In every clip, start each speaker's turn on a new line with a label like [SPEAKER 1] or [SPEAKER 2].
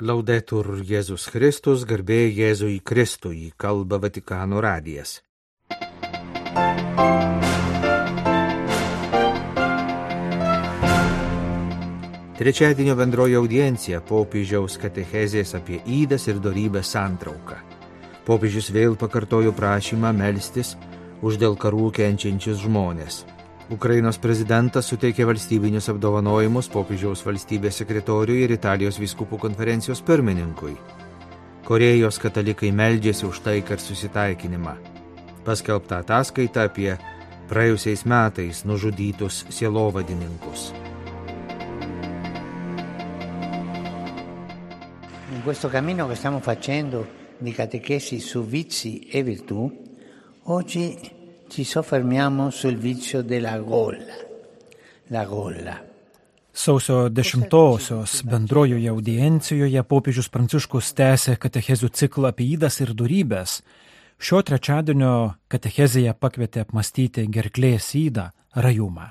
[SPEAKER 1] Laudetur Jėzus Kristus, garbė Jėzui Kristui, kalba Vatikano radijas. Trečiadienio bendroji audiencija popiežiaus katechezės apie įdas ir darybės santrauką. Popiežius vėl pakartojo prašymą melstis už dėl karų kenčiančius žmonės. Ukrainos prezidentas suteikė valstybinius apdovanojimus popiežiaus valstybės sekretoriui ir Italijos viskupų konferencijos pirmininkui. Korejos katalikai meldžiasi už taiką ir susitaikinimą. Paskelbta ataskaita apie praėjusiais metais nužudytus sielovadininkus.
[SPEAKER 2] In questo cammino che stiamo facendo di catechesi su vizi e virtù, oggi ci soffermiamo sul vizio della gola. La gola.
[SPEAKER 3] Sausio dešimtosios bendrojoje audiencijoje popiežius Pranciškus tęsė katechezių ciklą apie įdas ir durybės. Šio trečiadienio katechezėje pakvietė apmastyti gerklės įdą rajumą.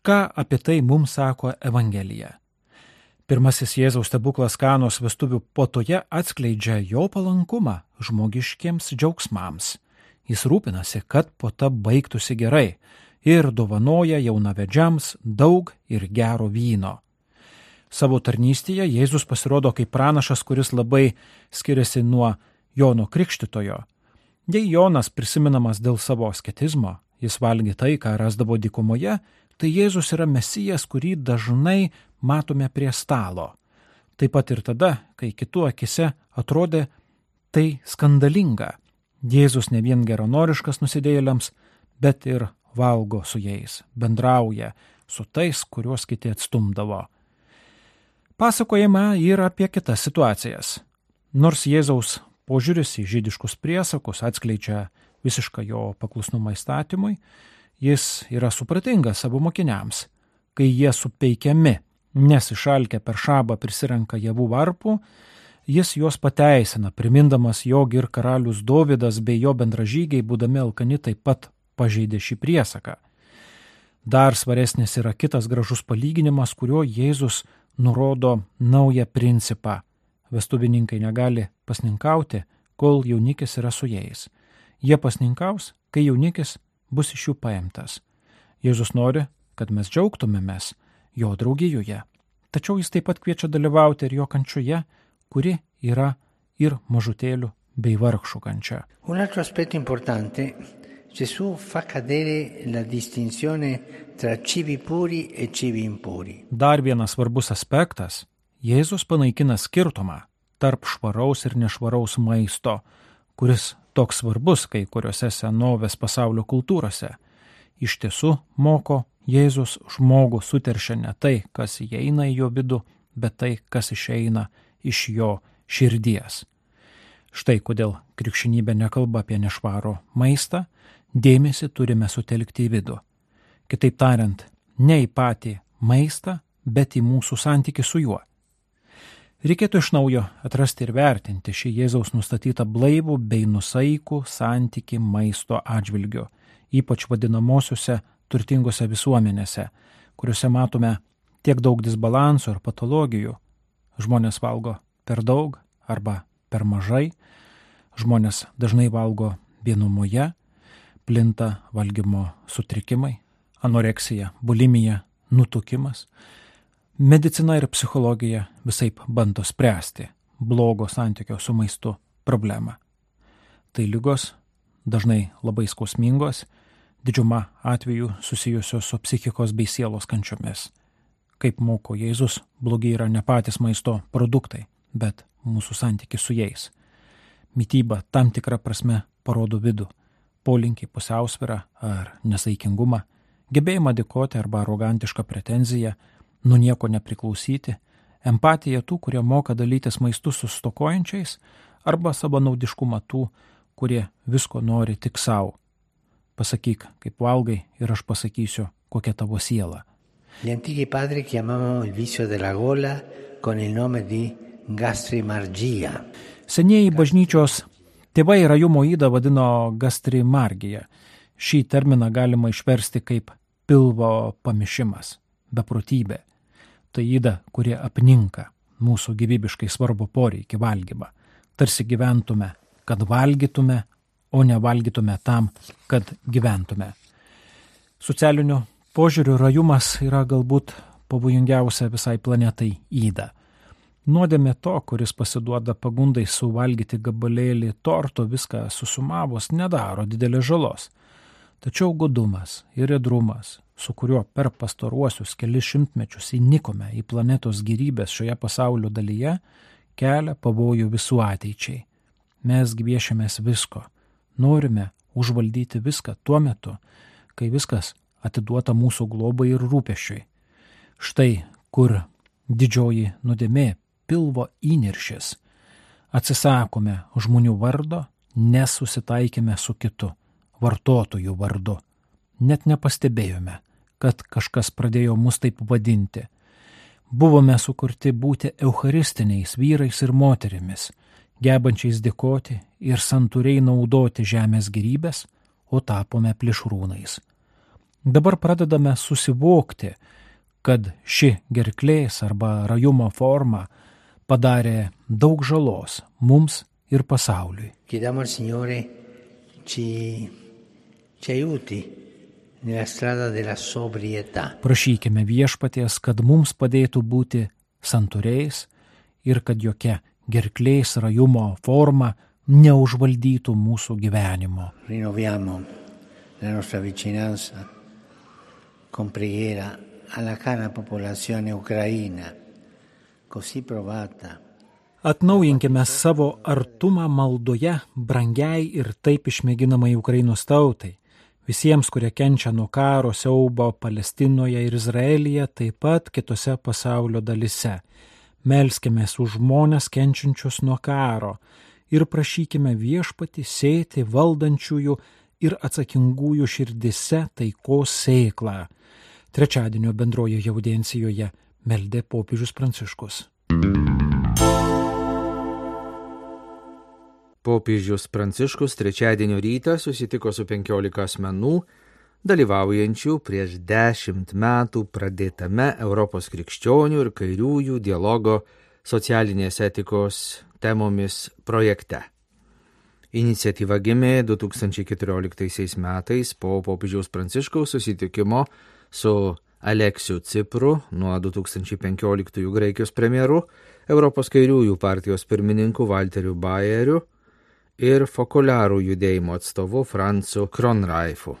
[SPEAKER 3] Ką apie tai mums sako Evangelija? Pirmasis Jėzaus stebuklas Kanos vestuvių potoje atskleidžia jo palankumą žmogiškiems džiaugsmams. Jis rūpinasi, kad puota baigtųsi gerai ir dovanoja jaunavedžiams daug ir gero vyno. Savo tarnystėje Jėzus pasirodo kaip pranašas, kuris labai skiriasi nuo Jono Krikštitojo. Jei Jonas prisiminamas dėl savo asketizmo, jis valgė tai, ką rasdavo dykumoje, tai Jėzus yra mesijas, kurį dažnai matome prie stalo. Taip pat ir tada, kai kitų akise atrodė tai skandalinga. Jėzus ne vien geranoriškas nusidėjėliams, bet ir valgo su jais, bendrauja su tais, kuriuos kiti atstumdavo. Pasakojama ir apie kitas situacijas. Nors Jėzaus požiūris į žydiškus priesakus atskleidžia visišką jo paklusnumą įstatymui, jis yra supratingas savo mokiniams, kai jie supeikiami, nes išalkę per šabą prisirenka javų varpų, Jis juos pateisina, primindamas, jog ir karalius Dovydas bei jo bendražygiai, būdami alkani, taip pat pažeidė šį priesaką. Dar svaresnis yra kitas gražus palyginimas, kuriuo Jėzus nurodo naują principą. Vestuvininkai negali pasninkauti, kol jaunikis yra su jais. Jie pasninkaus, kai jaunikis bus iš jų paimtas. Jėzus nori, kad mes džiaugtumėmės jo draugijoje. Tačiau jis taip pat kviečia dalyvauti ir jo kančioje, kuri yra ir mažutėlių bei vargšų kančia.
[SPEAKER 2] Un altro aspetto importante, Gesù fa cadere la distinzione tra cibi puri e cibi impuri.
[SPEAKER 3] Dar vienas svarbus aspektas - Jėzus panaikina skirtumą tarp švaraus ir nešvaraus maisto, kuris toks svarbus kai kuriuose senovės pasaulio kultūrose. Iš tiesų moko Jėzus žmogų suteršia ne tai, kas įeina į jo vidų, bet tai, kas išeina iš jo širdies. Štai kodėl krikščionybė nekalba apie nešvarų maistą, dėmesį turime sutelkti į vidų. Kitaip tariant, ne į patį maistą, bet į mūsų santyki su juo. Reikėtų iš naujo atrasti ir vertinti šį Jėzaus nustatytą blaivų bei nusaikų santyki maisto atžvilgiu, ypač vadinamosiuose turtingose visuomenėse, kuriuose matome tiek daug disbalansų ir patologijų, Žmonės valgo per daug arba per mažai, žmonės dažnai valgo vienumoje, plinta valgymo sutrikimai, anoreksija, bulimija, nutukimas. Medicina ir psichologija visai bando spręsti blogo santykio su maistu problemą. Tai lygos dažnai labai skausmingos, didžiuma atvejų susijusios su psichikos bei sielos kančiomis kaip moko Jėzus, blogi yra ne patys maisto produktai, bet mūsų santykis su jais. Mytyba tam tikrą prasme parodo vidų - polinkį, pusiausvyrą ar nesaikingumą, gebėjimą dėkoti arba arogantišką pretenziją, nuo nieko nepriklausyti, empatiją tų, kurie moka dalytis maistu su stokojančiais, arba savanaudiškumą tų, kurie visko nori tik savo. Pasakyk, kaip valgai ir aš pasakysiu, kokia tavo siela.
[SPEAKER 2] Gli antichi padri chiamavano il vizio della gola con il nome di gastrimargia.
[SPEAKER 3] Senieji bažnyčios tėvai rajumo įdą vadino gastrimargija. Šį terminą galima išversti kaip pilvo pamišimas, beprotybė. Tai įda, kurie apninka, mūsų gyvybiškai svarbu poreikį valgymą. Tarsi gyventume, kad valgytume, o ne valgytume tam, kad gyventume. Socialiniu požiūriu rajumas yra galbūt pavojingiausia visai planetai įda. Nuodėmė to, kuris pasiduoda pagundai suvalgyti gabalėlį torto viską susumavus, nedaro didelės žalos. Tačiau gudumas ir redrumas, su kuriuo per pastaruosius kelius šimtmečius įnikome į planetos gyvybės šioje pasaulio dalyje, kelia pavojų visų ateičiai. Mes gviešiamės visko, norime užvaldyti viską tuo metu, kai viskas atiduota mūsų globai ir rūpešiui. Štai kur didžioji nuodėmė pilvo įniršis. Atsisakome žmonių vardo, nesusitaikėme su kitu, vartotojų vardu. Net nepastebėjome, kad kažkas pradėjo mus taip vadinti. Buvome sukurti būti eucharistiniais vyrais ir moterimis, gebančiais dėkoti ir santūriai naudoti žemės gerybės, o tapome plėšrūnais. Dabar pradedame susivokti, kad ši gerklės arba rajumo forma padarė daug žalos mums ir pasauliui.
[SPEAKER 2] Signore ci, ci
[SPEAKER 3] Prašykime viešpaties, kad mums padėtų būti santūriais ir kad jokia gerklės rajumo forma neužvaldytų mūsų gyvenimo.
[SPEAKER 2] Rinnoviamo la nostra vicinanza con preghiera alla cara popolazione ucraina, così provata.
[SPEAKER 3] Atnaujinkime savo artumą maldoje brangiai ir taip išmėginamai Ukrainos tautai visiems, kurie kenčia nuo karo siaubo Palestinoje ir Izraelyje, taip pat kitose pasaulio dalise. Melskime už žmonės kenčiančius nuo karo ir prašykime viešpati sėti valdančiųjų ir atsakingųjų širdise taikos sėklą. Trečiadienio bendrojoje audiencijoje meldė popiežius Pranciškus.
[SPEAKER 1] Popiežius Pranciškus trečiadienio rytą susitiko su penkiolika asmenų, dalyvaujančių prieš dešimt metų pradėtame Europos krikščionių ir kairiųjų dialogo socialinės etikos temomis projekte. Iniciatyva gimė 2014 metais po popiežiaus Pranciškaus susitikimo su Aleksiu Cipru nuo 2015 Graikijos premjeru, Europos kairiųjų partijos pirmininku Walteriu Bayeriu ir fokuliarų judėjimo atstovu Francu Kronraifu.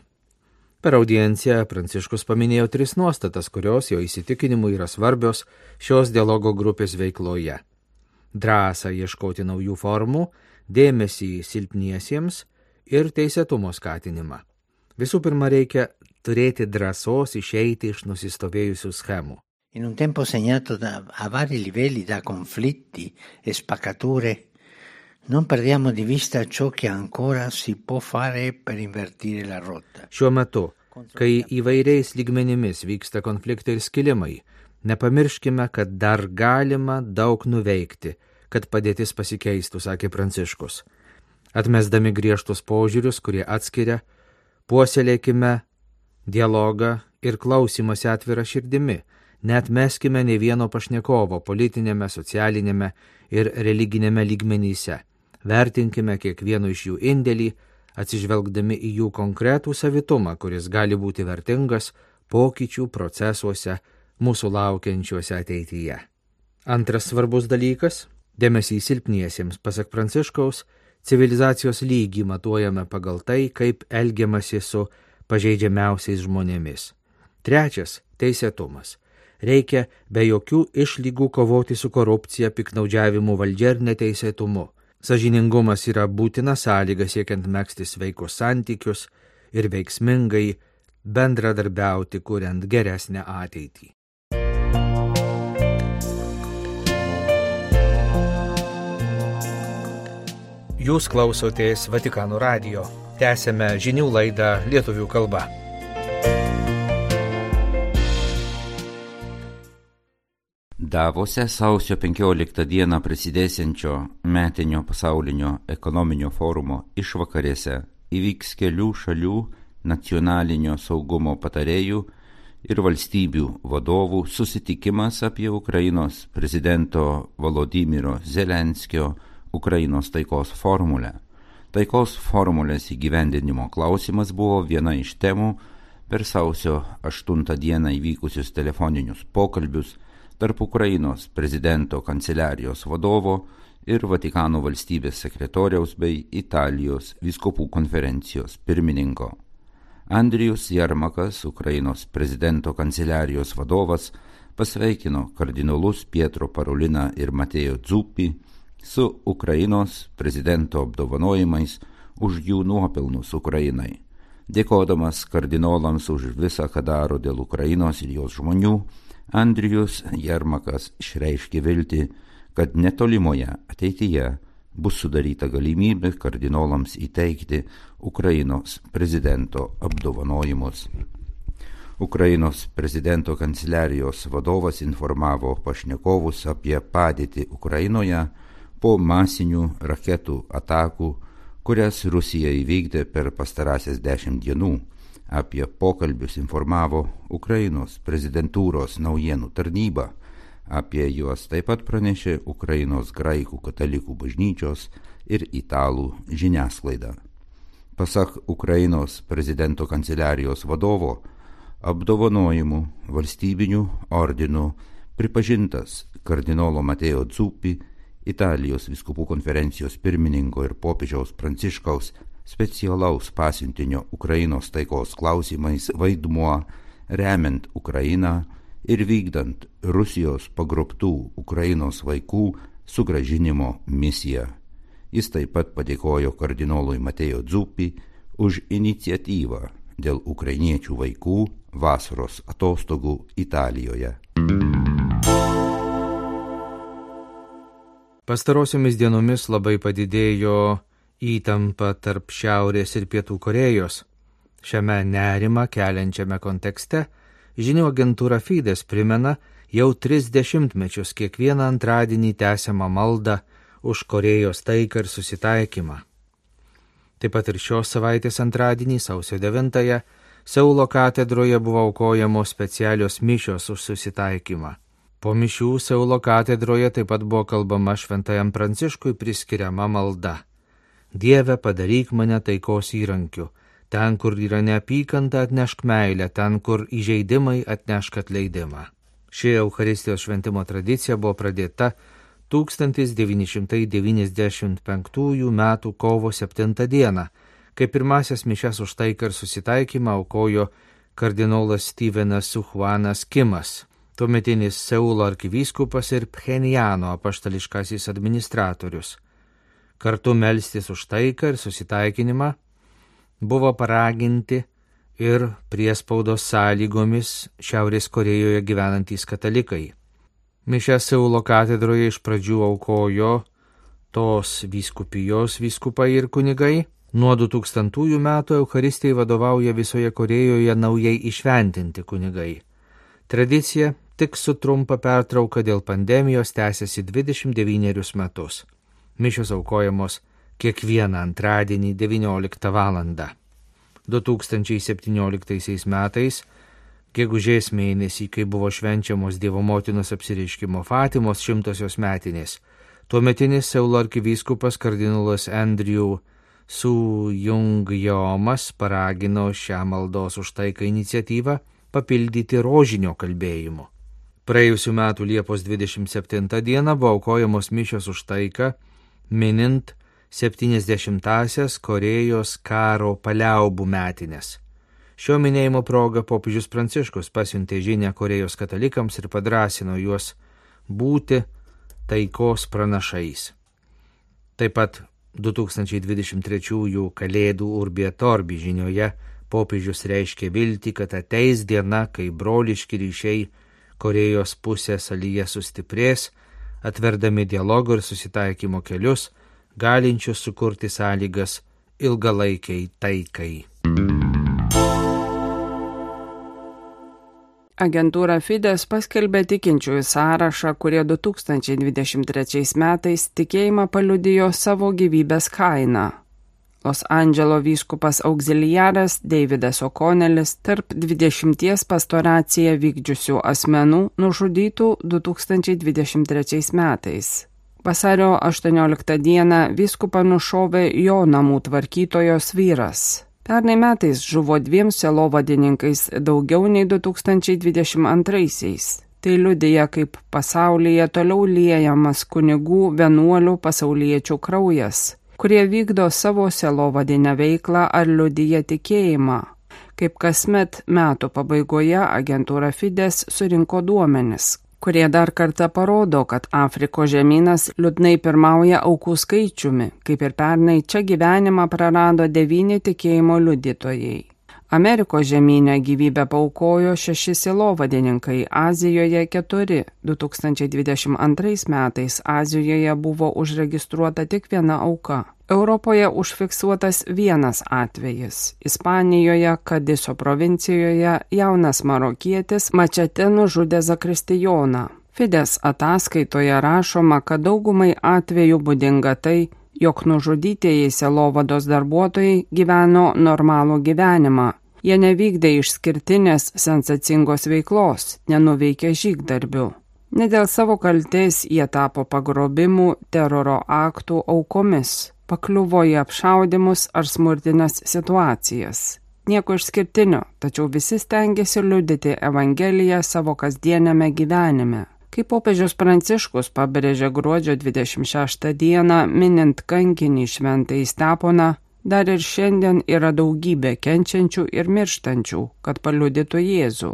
[SPEAKER 1] Per audienciją Pranciškus paminėjo tris nuostatas, kurios jo įsitikinimu yra svarbios šios dialogo grupės veikloje - drąsą ieškoti naujų formų, dėmesį silpniesiems ir teisėtumo skatinimą. Visų pirma, reikia turėti drąsos išeiti iš nusistovėjusių schemų.
[SPEAKER 2] In un tempo segnato da, a vari livelli da conflitti e spaccature, Non perdiamo di vista ciò che ancora si può fare per invertire la rotta.
[SPEAKER 1] Šiuo metu, kai įvairiais lygmenimis vyksta konfliktai ir skilimai, nepamirškime, kad dar galima daug nuveikti, kad padėtis pasikeistų, sakė Pranciškus. Atmesdami griežtus požiūrius, kurie atskiria, puoselėkime dialogą ir klausimąsi atvirą širdimi, net meskime ne vieno pašnekovo politinėme, socialinėme ir religinėme lygmenyse Vertinkime kiekvieno iš jų indėlį, atsižvelgdami į jų konkretų savitumą, kuris gali būti vertingas pokyčių procesuose mūsų laukiančiuose ateityje. Antras svarbus dalykas - dėmesys silpniesiems, pasak Pranciškaus, civilizacijos lygį matuojame pagal tai, kaip elgiamasi su pažeidžiamiausiais žmonėmis. Trečias - teisėtumas. Reikia be jokių išlygų kovoti su korupcija, piknaudžiavimu valdžia ir neteisėtumu. Sažiningumas yra būtina sąlyga siekiant mėgsti sveikus santykius ir veiksmingai bendradarbiauti, kuriant geresnę ateitį. Jūs klausotės Vatikano radio. Tęsėme žinių laidą lietuvių kalba.
[SPEAKER 4] Davose sausio 15 dieną prasidėsiančio metinio pasaulinio ekonominio forumo išvakarėse įvyks kelių šalių nacionalinio saugumo patarėjų ir valstybių vadovų susitikimas apie Ukrainos prezidento Volodymyro Zelenskio Ukrainos taikos formulę. Taikos formulės įgyvendinimo klausimas buvo viena iš temų per sausio 8 dieną įvykusius telefoninius pokalbius tarp Ukrainos prezidento kanceliarijos vadovo ir Vatikano valstybės sekretoriaus bei Italijos viskopų konferencijos pirmininko. Andrijus Jarmakas, Ukrainos prezidento kanceliarijos vadovas, pasveikino kardinolus Pietro Parolina ir Matėjo Dzupį su Ukrainos prezidento apdovanojimais už jų nuopelnus Ukrainai. Dėkodamas kardinolams už visą, ką daro dėl Ukrainos ir jos žmonių, Andrijus Jarmakas išreiškė viltį, kad netolimoje ateityje bus sudaryta galimybė kardinolams įteikti Ukrainos prezidento apdovanojimus. Ukrainos prezidento kanceliarijos vadovas informavo pašnekovus apie padėtį Ukrainoje po masinių raketų atakų, kurias Rusija įvykdė per pastarąsias dešimt dienų. Apie pokalbius informavo Ukrainos prezidentūros naujienų tarnyba. Apie juos taip pat pranešė Ukrainos graikų katalikų bažnyčios ir italų žiniasklaida. Pasak Ukrainos prezidento kanceliarijos vadovo, apdovanojimų valstybinių ordinų pripažintas kardinolo Matėjo Dzupi, Italijos viskupų konferencijos pirmininko ir popiežiaus Pranciškaus specialaus pasiuntinio Ukrainos taikos klausimais vaidmuo remiant Ukrainą ir vykdant Rusijos pagrobtų Ukrainos vaikų sugražinimo misiją. Jis taip pat padėkojo kardinolui Matėjo Dzupi už iniciatyvą dėl ukrainiečių vaikų vasaros atostogų Italijoje.
[SPEAKER 1] Pastarosiomis dienomis labai padidėjo įtampa tarp Šiaurės ir Pietų Korejos. Šiame nerima keliančiame kontekste žinių agentūra Fides primena jau tris dešimtmečius kiekvieną antradienį tęsiamą maldą už Korejos taiką ir susitaikymą. Taip pat ir šios savaitės antradienį, sausio 9-ąją, Seulo katedroje buvo aukojamos specialios mišios už susitaikymą. Po mišių Seulo katedroje taip pat buvo kalbama šventajam pranciškui priskiriama malda. Dieve padaryk mane taikos įrankiu, ten, kur yra neapykanta atnešk meilę, ten, kur įžeidimai atnešk atleidimą. Ši Euharistijos šventimo tradicija buvo pradėta 1995 m. kovo 7 d., kai pirmasias mišes už taiką ir susitaikymą aukojo kardinolas Stevenas Suhuanas Kimas, tuometinis Seulo arkivyskupas ir Pchenjano apaštališkasis administratorius. Kartu melstis už taiką ir susitaikinimą buvo paraginti ir priespaudos sąlygomis Šiaurės Korejoje gyvenantys katalikai. Mišę Seulo katedroje iš pradžių aukojo tos vyskupijos vyskupai ir kunigai. Nuo 2000 metų Euharistijai vadovauja visoje Korejoje naujai išventinti kunigai. Tradicija tik su trumpa pertrauka dėl pandemijos tęsiasi 29 metus. Mišios aukojamos kiekvieną antradienį 19 val. 2017 metais gegužės mėnesį, kai buvo švenčiamos Dievo motinos apsireiškimo Fatimos šimtosios metinės, tuometinis Seulo arkivyskupas kardinolas Andrew Su Jung Jomas paragino šią maldos už taiką iniciatyvą papildyti rožinio kalbėjimu. Praėjusiu metu Liepos 27 dieną buvo aukojamos mišios už taiką, minint 70-asias Korejos karo paliaubų metinės. Šio minėjimo proga popiežius Pranciškus pasiuntė žinę Korejos katalikams ir padrasino juos būti taikos pranašais. Taip pat 2023 Kalėdų Urbietorbi žinioje popiežius reiškė viltį, kad ateis diena, kai broliški ryšiai Korejos pusės alyje sustiprės, atverdami dialogo ir susitaikymo kelius, galinčius sukurti sąlygas ilgalaikiai taikai.
[SPEAKER 5] Agentūra Fides paskelbė tikinčiųjų sąrašą, kurie 2023 metais tikėjimą paliudijo savo gyvybės kainą. Los Andželo vyskupas auxiliaras Davidas O'Connellis tarp 20 pastoraciją vykdžiusių asmenų nužudytų 2023 metais. Vasario 18 dieną vyskupą nušovė jo namų tvarkytojos vyras. Pernai metais žuvo dviem selovadininkais daugiau nei 2022-aisiais. Tai liudija, kaip pasaulyje toliau liejamas kunigų, vienuolių, pasauliečių kraujas kurie vykdo savo selovadinę veiklą ar liudyja tikėjimą. Kaip kasmet metų pabaigoje agentūra Fides surinko duomenis, kurie dar kartą parodo, kad Afrikos žemynas liūdnai pirmauja aukų skaičiumi, kaip ir pernai čia gyvenimą prarado devyni tikėjimo liudytojai. Amerikos žemynę gyvybę paukojo šeši silovadininkai, Azijoje keturi. 2022 metais Azijoje buvo užregistruota tik viena auka. Europoje užfiksuotas vienas atvejis. Ispanijoje, Kadiso provincijoje, jaunas marokietis mačete nužudė Zakristijoną. Fides ataskaitoje rašoma, kad daugumai atvejų būdinga tai, jog nužudytieji selovados darbuotojai gyveno normalų gyvenimą. Jie nevykdė išskirtinės sensacingos veiklos, nenuveikė žygdarbių. Ne dėl savo kaltės jie tapo pagrobimų, teroro aktų aukomis, pakliuvo į apšaudimus ar smurtinės situacijas. Nieko išskirtinio, tačiau visi stengiasi liudyti Evangeliją savo kasdienėme gyvenime. Kaip popiežius Pranciškus pabrėžė gruodžio 26 dieną, minint kankinį šventą įsteponą, dar ir šiandien yra daugybė kenčiančių ir mirštančių, kad paliudytų Jėzų.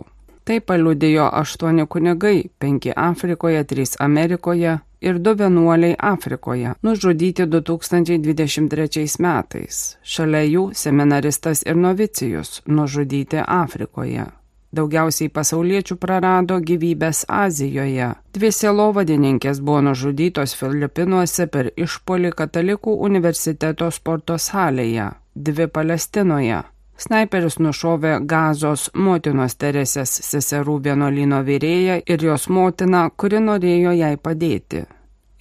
[SPEAKER 5] Tai paliudėjo aštuoni kunigai, penki Afrikoje, trys Amerikoje ir du vienuoliai Afrikoje, nužudyti 2023 metais. Šalia jų seminaristas ir novicijus, nužudyti Afrikoje. Daugiausiai pasauliečių prarado gyvybės Azijoje. Dvi selovadininkės buvo nužudytos Filipinuose per išpolį katalikų universiteto sporto salėje, dvi Palestinoje. Snaiperis nušovė gazos motinos Teresės seserų vienuolino vyrėją ir jos motiną, kuri norėjo jai padėti.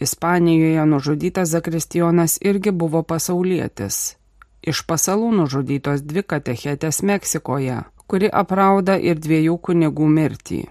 [SPEAKER 5] Ispanijoje nužudytas Zakristijonas irgi buvo pasaulietis. Iš pasalų nužudytos dvi katechetės Meksikoje, kuri aprauda ir dviejų kunigų mirtį.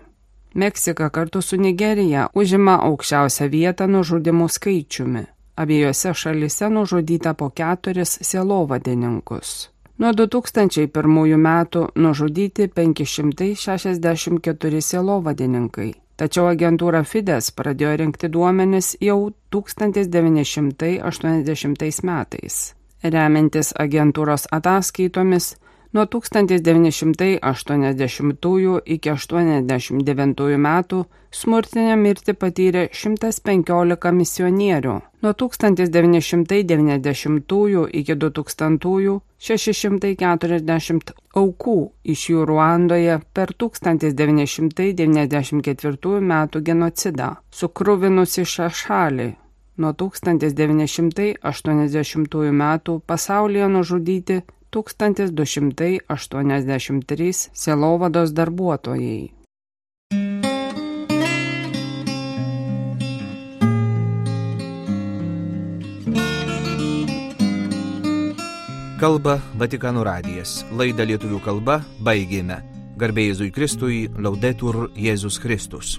[SPEAKER 5] Meksika kartu su Nigerija užima aukščiausią vietą nužudimų skaičiumi. Abiejose šalise nužudyta po keturis sielovadininkus. Nuo 2001 metų nužudyti 564 sielovadininkai. Tačiau agentūra Fides pradėjo rinkti duomenis jau 1980 metais. Remiantis agentūros ataskaitomis, Nuo 1980 iki 89 metų smurtinę mirtį patyrė 115 misionierių. Nuo 1990 iki 2000 640 aukų iš jų Ruandoje per 1994 metų genocidą, sukruvinusi šią šalį. Nuo 1980 metų pasaulyje nužudyti 1283 selovados darbuotojai.
[SPEAKER 1] Kalba Vatikanų radijas. Laidą lietuvių kalba baigėme. Garbėjai Jėzui Kristui, laudetur Jėzus Kristus.